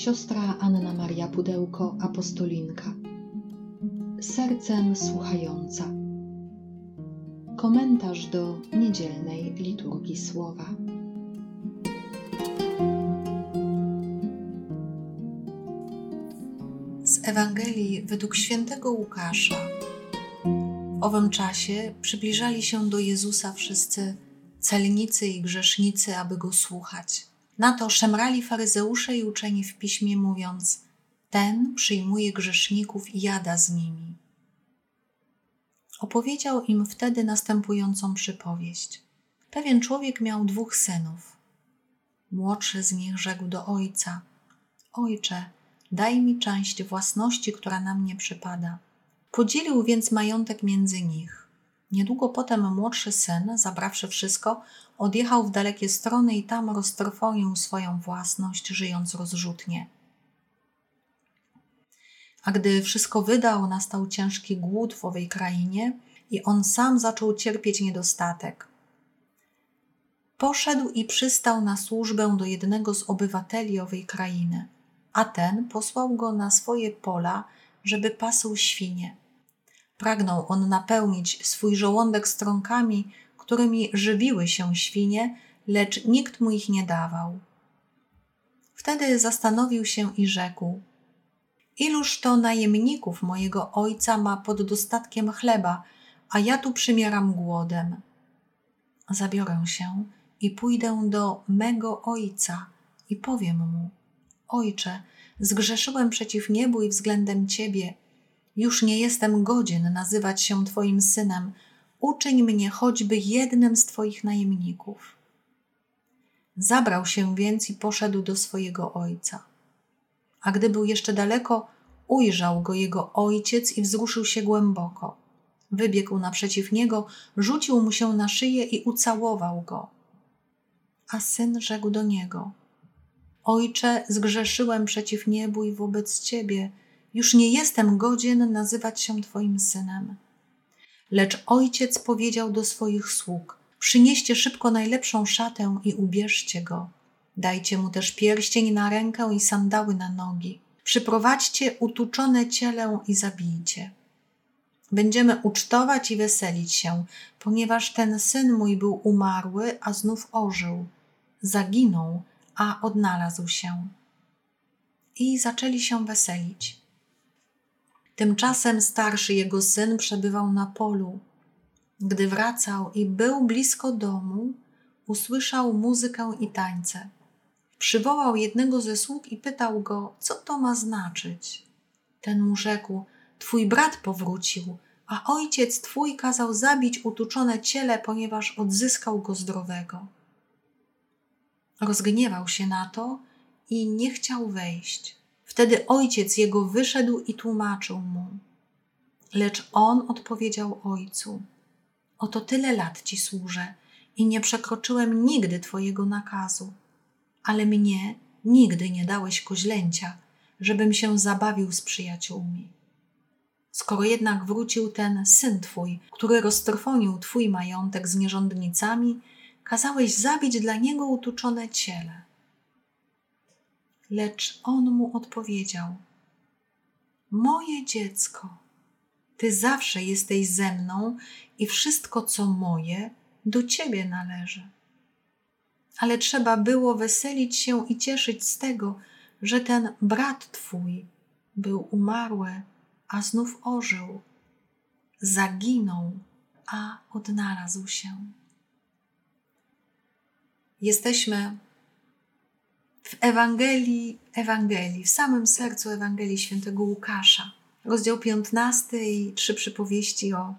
siostra Anna Maria Pudełko, apostolinka. Sercem słuchająca. Komentarz do niedzielnej liturgii słowa. Z Ewangelii według świętego Łukasza. W owym czasie przybliżali się do Jezusa wszyscy celnicy i grzesznicy, aby go słuchać. Na to szemrali faryzeusze i uczeni w piśmie, mówiąc: Ten przyjmuje grzeszników i jada z nimi. Opowiedział im wtedy następującą przypowieść. Pewien człowiek miał dwóch synów. Młodszy z nich rzekł do ojca: Ojcze, daj mi część własności, która na mnie przypada. Podzielił więc majątek między nich. Niedługo potem młodszy syn, zabrawszy wszystko, odjechał w dalekie strony i tam roztrwonił swoją własność, żyjąc rozrzutnie. A gdy wszystko wydał, nastał ciężki głód w owej krainie i on sam zaczął cierpieć niedostatek. Poszedł i przystał na służbę do jednego z obywateli owej krainy, a ten posłał go na swoje pola, żeby pasł świnie. Pragnął on napełnić swój żołądek strąkami, którymi żywiły się świnie, lecz nikt mu ich nie dawał. Wtedy zastanowił się i rzekł: Iluż to najemników mojego ojca ma pod dostatkiem chleba, a ja tu przymieram głodem. Zabiorę się i pójdę do mego ojca i powiem mu: Ojcze, zgrzeszyłem przeciw niebu i względem ciebie już nie jestem godzien nazywać się Twoim synem, uczyń mnie choćby jednym z Twoich najemników. Zabrał się więc i poszedł do swojego ojca. A gdy był jeszcze daleko, ujrzał go jego ojciec i wzruszył się głęboko. Wybiegł naprzeciw niego, rzucił mu się na szyję i ucałował go. A syn rzekł do niego: Ojcze, zgrzeszyłem przeciw niebu i wobec ciebie już nie jestem godzien nazywać się Twoim synem. Lecz ojciec powiedział do swoich sług: Przynieście szybko najlepszą szatę i ubierzcie go. Dajcie mu też pierścień na rękę i sandały na nogi. Przyprowadźcie utuczone ciele i zabijcie. Będziemy ucztować i weselić się, ponieważ ten syn mój był umarły, a znów ożył. Zaginął, a odnalazł się. I zaczęli się weselić. Tymczasem starszy jego syn przebywał na polu. Gdy wracał i był blisko domu, usłyszał muzykę i tańce. Przywołał jednego ze sług i pytał go, co to ma znaczyć. Ten mu rzekł: Twój brat powrócił, a ojciec twój kazał zabić utuczone ciele, ponieważ odzyskał go zdrowego. Rozgniewał się na to i nie chciał wejść. Wtedy ojciec jego wyszedł i tłumaczył mu. Lecz on odpowiedział ojcu: Oto tyle lat ci służę i nie przekroczyłem nigdy twojego nakazu, ale mnie nigdy nie dałeś koźlęcia, żebym się zabawił z przyjaciółmi. Skoro jednak wrócił ten syn twój, który roztrwonił twój majątek z nierządnicami, kazałeś zabić dla niego utuczone ciele. Lecz on mu odpowiedział: Moje dziecko, ty zawsze jesteś ze mną i wszystko, co moje, do ciebie należy. Ale trzeba było weselić się i cieszyć z tego, że ten brat twój był umarły, a znów ożył, zaginął, a odnalazł się. Jesteśmy w Ewangelii, Ewangelii, w samym sercu Ewangelii świętego Łukasza, rozdział 15 i trzy przypowieści o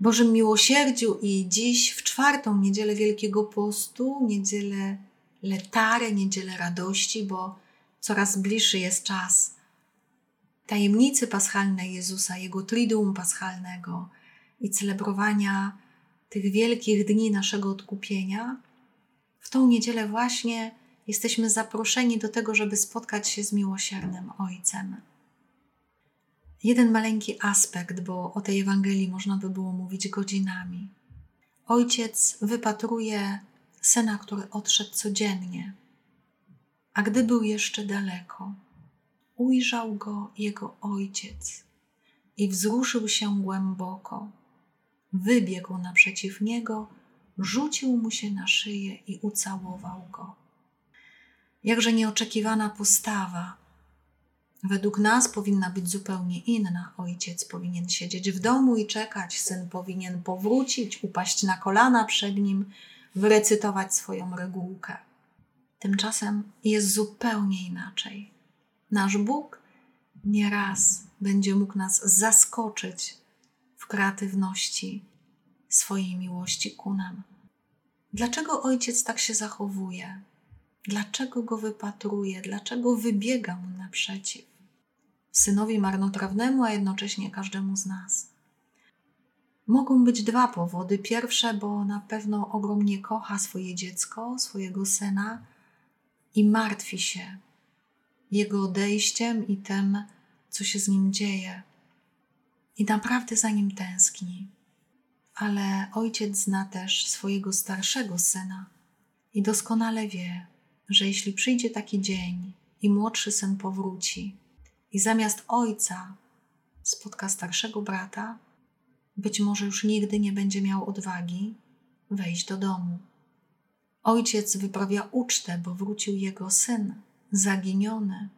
Bożym miłosierdziu i dziś w czwartą niedzielę Wielkiego Postu, niedzielę letary, niedzielę radości, bo coraz bliższy jest czas tajemnicy paschalnej Jezusa, Jego triduum paschalnego i celebrowania tych wielkich dni naszego odkupienia. W tą niedzielę właśnie jesteśmy zaproszeni do tego, żeby spotkać się z miłosiernym Ojcem. Jeden maleńki aspekt, bo o tej Ewangelii można by było mówić godzinami. Ojciec wypatruje syna, który odszedł codziennie, a gdy był jeszcze daleko, ujrzał go jego ojciec i wzruszył się głęboko. Wybiegł naprzeciw niego, rzucił mu się na szyję i ucałował go. Jakże nieoczekiwana postawa. Według nas powinna być zupełnie inna. Ojciec powinien siedzieć w domu i czekać, syn powinien powrócić, upaść na kolana przed nim, wyrecytować swoją regułkę. Tymczasem jest zupełnie inaczej. Nasz Bóg nieraz będzie mógł nas zaskoczyć w kreatywności swojej miłości ku nam. Dlaczego ojciec tak się zachowuje? Dlaczego go wypatruje? Dlaczego wybiega mu naprzeciw? Synowi marnotrawnemu, a jednocześnie każdemu z nas. Mogą być dwa powody. Pierwsze, bo na pewno ogromnie kocha swoje dziecko, swojego syna i martwi się jego odejściem i tym, co się z nim dzieje. I naprawdę za nim tęskni. Ale ojciec zna też swojego starszego syna i doskonale wie, że jeśli przyjdzie taki dzień i młodszy syn powróci i zamiast ojca spotka starszego brata, być może już nigdy nie będzie miał odwagi wejść do domu. Ojciec wyprawia ucztę, bo wrócił jego syn, zaginiony,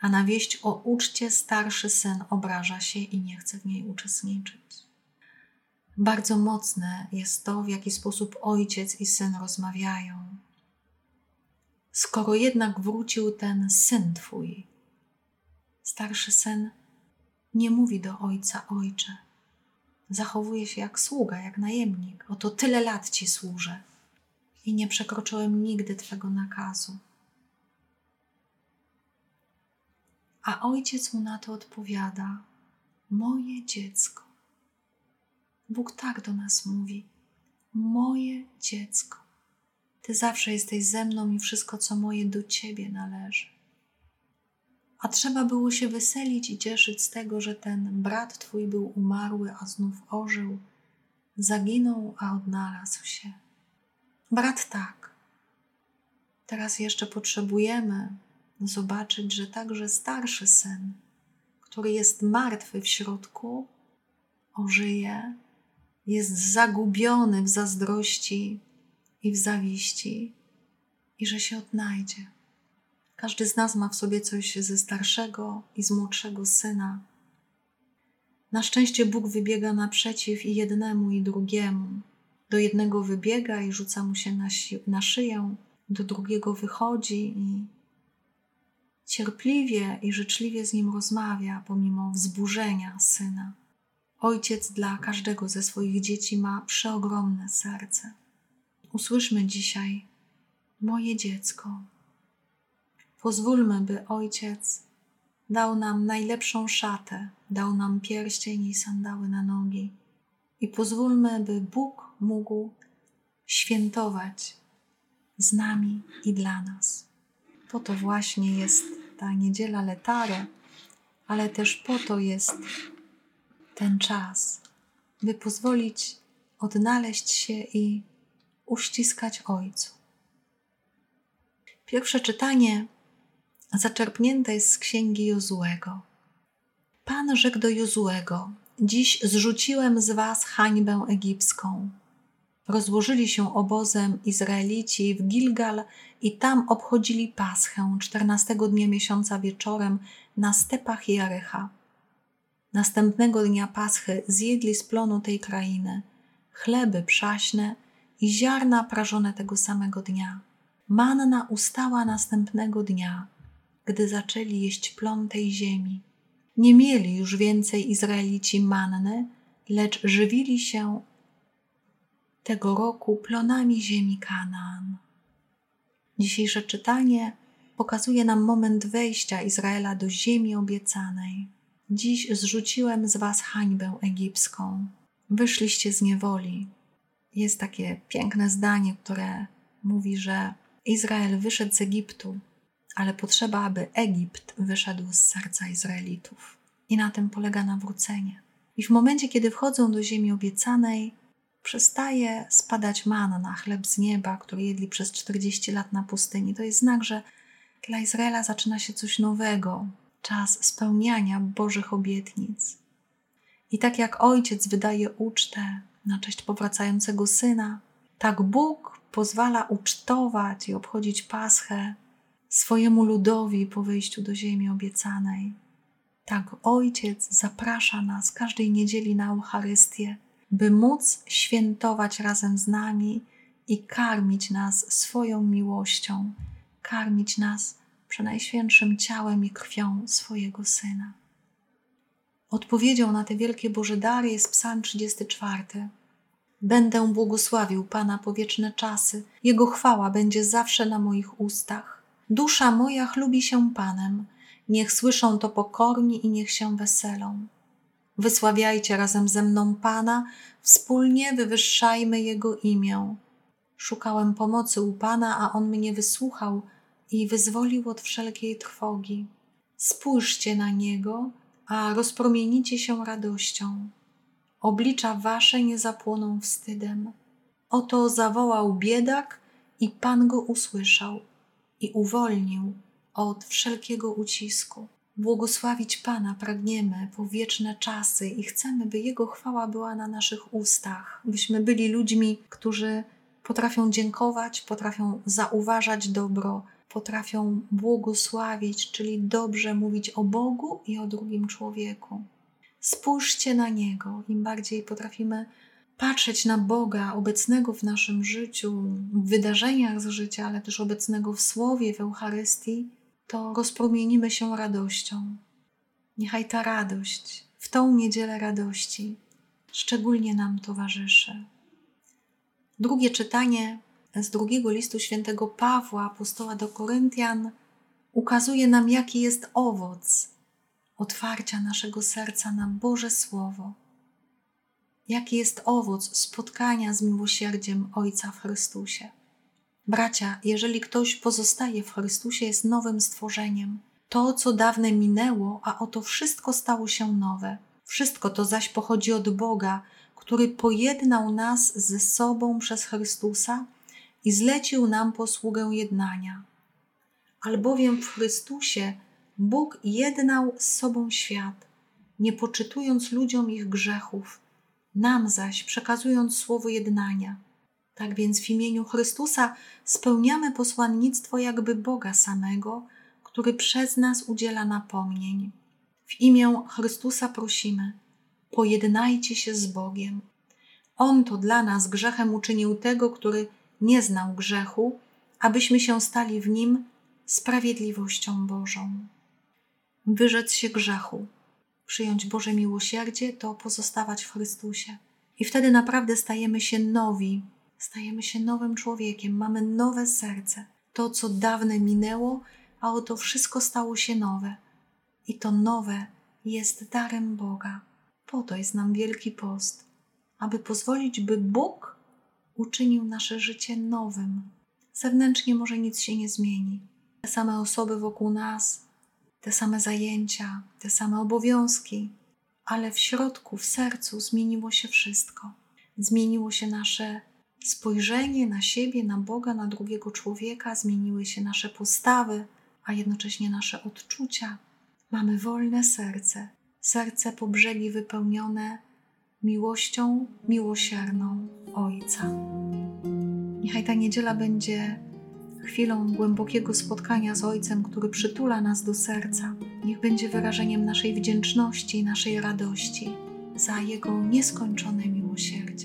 a na wieść o uczcie starszy syn obraża się i nie chce w niej uczestniczyć. Bardzo mocne jest to, w jaki sposób ojciec i syn rozmawiają. Skoro jednak wrócił ten syn twój, starszy syn nie mówi do ojca ojcze. Zachowuje się jak sługa, jak najemnik. Oto tyle lat ci służę i nie przekroczyłem nigdy twego nakazu. A ojciec mu na to odpowiada: Moje dziecko. Bóg tak do nas mówi: Moje dziecko. Ty zawsze jesteś ze mną i wszystko, co moje, do ciebie należy. A trzeba było się weselić i cieszyć z tego, że ten brat twój był umarły, a znów ożył, zaginął, a odnalazł się. Brat tak. Teraz jeszcze potrzebujemy zobaczyć, że także starszy syn, który jest martwy w środku, ożyje, jest zagubiony w zazdrości i w zawiści, i że się odnajdzie. Każdy z nas ma w sobie coś ze starszego i z młodszego syna. Na szczęście Bóg wybiega naprzeciw i jednemu, i drugiemu. Do jednego wybiega i rzuca mu się na, si- na szyję, do drugiego wychodzi i cierpliwie i życzliwie z nim rozmawia, pomimo wzburzenia syna. Ojciec dla każdego ze swoich dzieci ma przeogromne serce. Usłyszmy dzisiaj, moje dziecko. Pozwólmy, by ojciec dał nam najlepszą szatę, dał nam pierścień i sandały na nogi. I pozwólmy, by Bóg mógł świętować z nami i dla nas. Po to właśnie jest ta niedziela letare, ale też po to jest ten czas, by pozwolić odnaleźć się i uściskać Ojcu. Pierwsze czytanie zaczerpnięte jest z księgi Jozułego. Pan rzekł do Jozułego: Dziś zrzuciłem z was hańbę egipską. Rozłożyli się obozem Izraelici w Gilgal i tam obchodzili Paschę czternastego dnia miesiąca wieczorem na stepach Jarycha. Następnego dnia Paschy zjedli z plonu tej krainy chleby przaśne i ziarna prażone tego samego dnia. Manna ustała następnego dnia, gdy zaczęli jeść plon tej ziemi. Nie mieli już więcej Izraelici manny, lecz żywili się tego roku plonami ziemi Kanaan. Dzisiejsze czytanie pokazuje nam moment wejścia Izraela do ziemi obiecanej. Dziś zrzuciłem z was hańbę egipską. Wyszliście z niewoli. Jest takie piękne zdanie, które mówi, że Izrael wyszedł z Egiptu, ale potrzeba, aby Egipt wyszedł z serca Izraelitów. I na tym polega nawrócenie. I w momencie, kiedy wchodzą do ziemi obiecanej, przestaje spadać manna, chleb z nieba, który jedli przez 40 lat na pustyni. To jest znak, że Dla Izraela zaczyna się coś nowego, czas spełniania Bożych obietnic. I tak jak ojciec wydaje ucztę na cześć powracającego syna, tak Bóg pozwala ucztować i obchodzić Paschę swojemu ludowi po wyjściu do ziemi obiecanej. Tak Ojciec zaprasza nas każdej niedzieli na Eucharystię, by móc świętować razem z nami i karmić nas swoją miłością, karmić nas przenajświętszym ciałem i krwią swojego Syna. Odpowiedzią na te wielkie Boże dary jest Psalm 34. Będę błogosławił Pana po wieczne czasy, Jego chwała będzie zawsze na moich ustach. Dusza moja chlubi się Panem, niech słyszą to pokorni i niech się weselą. Wysławiajcie razem ze mną Pana, wspólnie wywyższajmy Jego imię. Szukałem pomocy u Pana, a On mnie wysłuchał i wyzwolił od wszelkiej trwogi. Spójrzcie na Niego, a rozpromienicie się radością. Oblicza wasze nie zapłoną wstydem. Oto zawołał biedak i Pan go usłyszał i uwolnił od wszelkiego ucisku. Błogosławić Pana pragniemy po wieczne czasy i chcemy, by Jego chwała była na naszych ustach, byśmy byli ludźmi, którzy potrafią dziękować, potrafią zauważać dobro, potrafią błogosławić, czyli dobrze mówić o Bogu i o drugim człowieku. Spójrzcie na Niego, im bardziej potrafimy patrzeć na Boga obecnego w naszym życiu, w wydarzeniach z życia, ale też obecnego w Słowie, w Eucharystii, to rozpromienimy się radością. Niechaj ta radość, w tą niedzielę radości, szczególnie nam towarzyszy. Drugie czytanie z drugiego listu świętego Pawła, apostoła do Koryntian, ukazuje nam, jaki jest owoc otwarcia naszego serca na Boże Słowo. Jaki jest owoc spotkania z miłosierdziem Ojca w Chrystusie. Bracia, jeżeli ktoś pozostaje w Chrystusie, jest nowym stworzeniem. To, co dawne minęło, a oto wszystko stało się nowe. Wszystko to zaś pochodzi od Boga, który pojednał nas ze sobą przez Chrystusa i zlecił nam posługę jednania. Albowiem w Chrystusie Bóg jednał z sobą świat, nie poczytując ludziom ich grzechów, nam zaś przekazując słowo jednania. Tak więc w imieniu Chrystusa spełniamy posłannictwo jakby Boga samego, który przez nas udziela napomnień. W imię Chrystusa prosimy: pojednajcie się z Bogiem. On to dla nas grzechem uczynił tego, który nie znał grzechu, abyśmy się stali w nim sprawiedliwością Bożą. Wyrzec się grzechu, przyjąć Boże miłosierdzie, to pozostawać w Chrystusie. I wtedy naprawdę stajemy się nowi, stajemy się nowym człowiekiem, mamy nowe serce. To, co dawne minęło, a oto wszystko stało się nowe. I to nowe jest darem Boga. Po to jest nam wielki post, aby pozwolić, by Bóg uczynił nasze życie nowym. Zewnętrznie może nic się nie zmieni. Te same osoby wokół nas, te same zajęcia, te same obowiązki, ale w środku, w sercu zmieniło się wszystko. Zmieniło się nasze spojrzenie na siebie, na Boga, na drugiego człowieka, zmieniły się nasze postawy, a jednocześnie nasze odczucia. Mamy wolne serce, serce po brzegi wypełnione miłością miłosierną Ojca. Niechaj ta niedziela będzie chwilą głębokiego spotkania z Ojcem, który przytula nas do serca. Niech będzie wyrażeniem naszej wdzięczności i naszej radości za Jego nieskończone miłosierdzie.